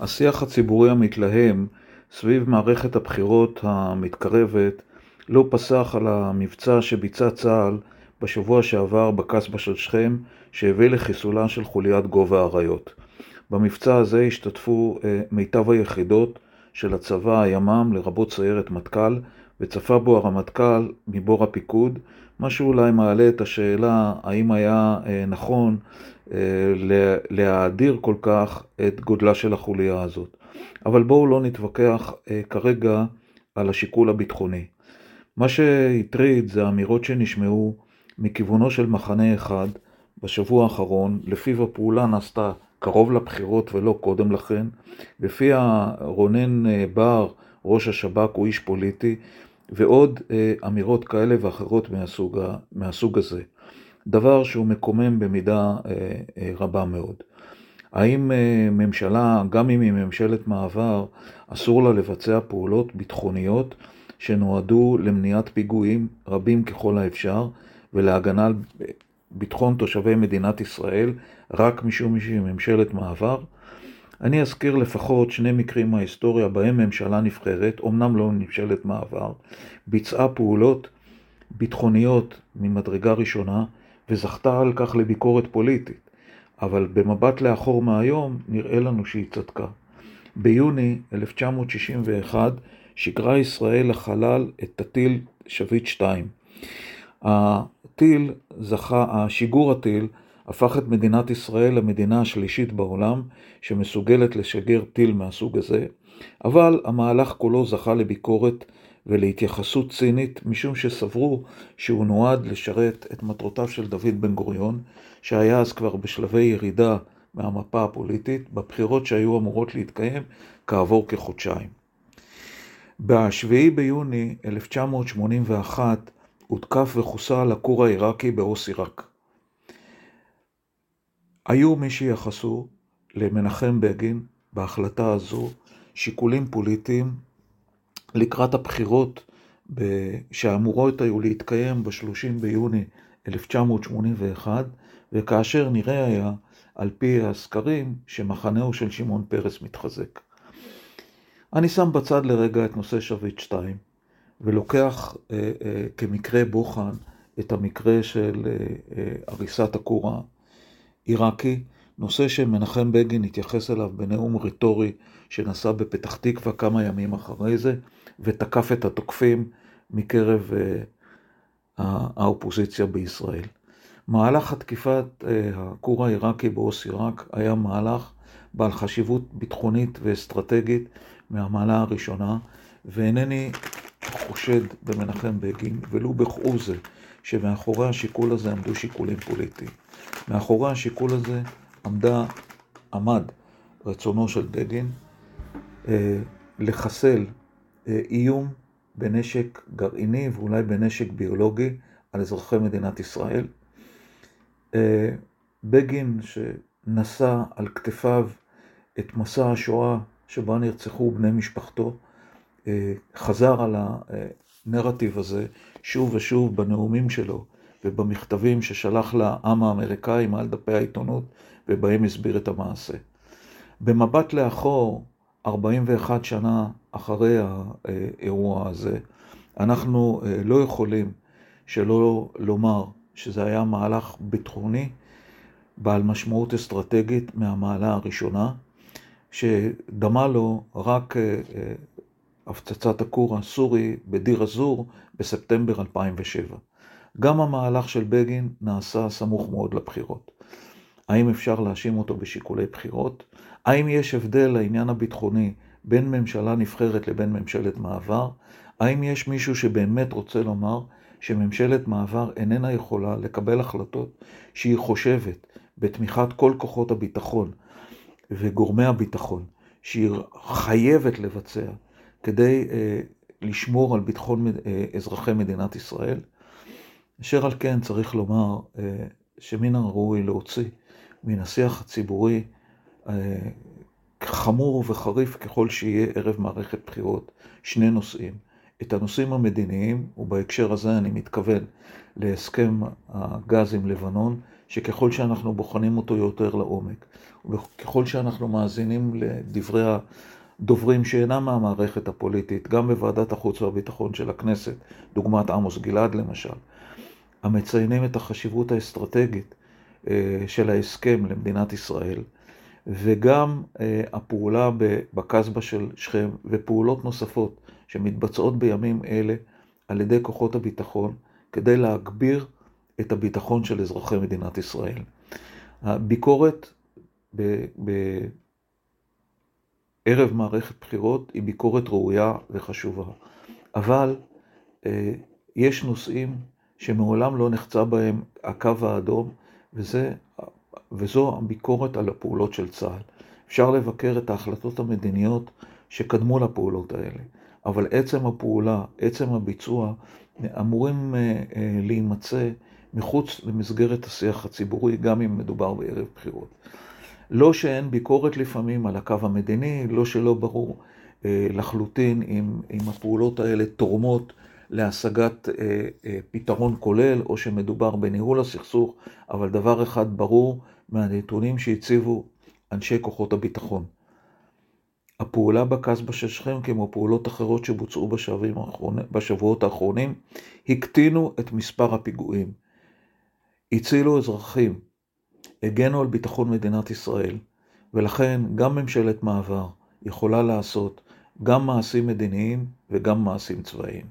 השיח הציבורי המתלהם סביב מערכת הבחירות המתקרבת לא פסח על המבצע שביצע צה"ל בשבוע שעבר בקסבה של שכם, שהביא לחיסולה של חוליית גובה האריות. במבצע הזה השתתפו אה, מיטב היחידות של הצבא הימ"מ, לרבות סיירת מטכ"ל, וצפה בו הרמטכ"ל מבור הפיקוד, מה שאולי מעלה את השאלה האם היה אה, נכון אה, להאדיר כל כך את גודלה של החוליה הזאת. אבל בואו לא נתווכח אה, כרגע על השיקול הביטחוני. מה שהטריד זה האמירות שנשמעו מכיוונו של מחנה אחד בשבוע האחרון, לפיו הפעולה נעשתה קרוב לבחירות ולא קודם לכן, לפיה רונן בר, ראש השב"כ, הוא איש פוליטי, ועוד אמירות כאלה ואחרות מהסוג, מהסוג הזה. דבר שהוא מקומם במידה רבה מאוד. האם אה, ממשלה, גם אם היא ממשלת מעבר, אסור לה לבצע פעולות ביטחוניות שנועדו למניעת פיגועים רבים ככל האפשר ולהגנה על ביטחון תושבי מדינת ישראל רק משום שהיא ממשלת מעבר? אני אזכיר לפחות שני מקרים מההיסטוריה בהם ממשלה נבחרת, אמנם לא ממשלת מעבר, ביצעה פעולות ביטחוניות ממדרגה ראשונה וזכתה על כך לביקורת פוליטית. אבל במבט לאחור מהיום, נראה לנו שהיא צדקה. ביוני 1961 שיגרה ישראל לחלל את הטיל שביט 2. הטיל זכה, השיגור הטיל הפך את מדינת ישראל למדינה השלישית בעולם שמסוגלת לשגר טיל מהסוג הזה, אבל המהלך כולו זכה לביקורת ולהתייחסות צינית, משום שסברו שהוא נועד לשרת את מטרותיו של דוד בן גוריון, שהיה אז כבר בשלבי ירידה מהמפה הפוליטית, בבחירות שהיו אמורות להתקיים כעבור כחודשיים. ב-7 ביוני 1981 הותקף וחוסל הכור העיראקי באוסיראק. היו מי שיחסו למנחם בגין בהחלטה הזו שיקולים פוליטיים לקראת הבחירות שאמורות היו להתקיים ב-30 ביוני 1981, וכאשר נראה היה, על פי הסקרים, שמחנהו של שמעון פרס מתחזק. אני שם בצד לרגע את נושא שביט 2, ולוקח אה, אה, כמקרה בוחן את המקרה של אה, אה, הריסת הכור העיראקי, נושא שמנחם בגין התייחס אליו בנאום רטורי שנשא בפתח תקווה כמה ימים אחרי זה, ותקף את התוקפים מקרב אה, האופוזיציה בישראל. מהלך התקיפת אה, הכור העיראקי באוס עיראק היה מהלך בעל חשיבות ביטחונית ואסטרטגית מהמעלה הראשונה, ואינני חושד במנחם בגין, ולו בכהוא זה, שמאחורי השיקול הזה עמדו שיקולים פוליטיים. מאחורי השיקול הזה עמדה, עמד רצונו של בגין אה, לחסל אה, איום בנשק גרעיני ואולי בנשק ביולוגי על אזרחי מדינת ישראל. אה, בגין שנשא על כתפיו את מסע השואה שבה נרצחו בני משפחתו, חזר על הנרטיב הזה שוב ושוב בנאומים שלו ובמכתבים ששלח לעם האמריקאי מעל דפי העיתונות ובהם הסביר את המעשה. במבט לאחור, 41 שנה אחרי האירוע הזה, אנחנו אה, לא יכולים שלא לומר שזה היה מהלך ביטחוני בעל משמעות אסטרטגית מהמעלה הראשונה, שדמה לו רק אה, אה, הפצצת הכור הסורי בדיר א-זור בספטמבר 2007. גם המהלך של בגין נעשה סמוך מאוד לבחירות. האם אפשר להאשים אותו בשיקולי בחירות? האם יש הבדל לעניין הביטחוני בין ממשלה נבחרת לבין ממשלת מעבר? האם יש מישהו שבאמת רוצה לומר שממשלת מעבר איננה יכולה לקבל החלטות שהיא חושבת בתמיכת כל כוחות הביטחון וגורמי הביטחון, שהיא חייבת לבצע כדי אה, לשמור על ביטחון אה, אזרחי מדינת ישראל? אשר על כן צריך לומר אה, שמן הראוי להוציא מן השיח הציבורי חמור וחריף ככל שיהיה ערב מערכת בחירות שני נושאים. את הנושאים המדיניים, ובהקשר הזה אני מתכוון להסכם הגז עם לבנון, שככל שאנחנו בוחנים אותו יותר לעומק, וככל שאנחנו מאזינים לדברי הדוברים שאינם מהמערכת הפוליטית, גם בוועדת החוץ והביטחון של הכנסת, דוגמת עמוס גלעד למשל, המציינים את החשיבות האסטרטגית אה, של ההסכם למדינת ישראל, וגם אה, הפעולה בקסבה של שכם ופעולות נוספות שמתבצעות בימים אלה על ידי כוחות הביטחון כדי להגביר את הביטחון של אזרחי מדינת ישראל. הביקורת בערב מערכת בחירות היא ביקורת ראויה וחשובה, אבל אה, יש נושאים שמעולם לא נחצה בהם הקו האדום, וזה, וזו הביקורת על הפעולות של צה"ל. אפשר לבקר את ההחלטות המדיניות שקדמו לפעולות האלה, אבל עצם הפעולה, עצם הביצוע, אמורים אה, אה, להימצא מחוץ למסגרת השיח הציבורי, גם אם מדובר בערב בחירות. לא שאין ביקורת לפעמים על הקו המדיני, לא שלא ברור אה, לחלוטין אם, אם הפעולות האלה תורמות להשגת אה, אה, פתרון כולל, או שמדובר בניהול הסכסוך, אבל דבר אחד ברור מהנתונים שהציבו אנשי כוחות הביטחון. הפעולה בקסבה של שכם, כמו פעולות אחרות שבוצעו בשבועות האחרונים, הקטינו את מספר הפיגועים. הצילו אזרחים, הגנו על ביטחון מדינת ישראל, ולכן גם ממשלת מעבר יכולה לעשות גם מעשים מדיניים וגם מעשים צבאיים.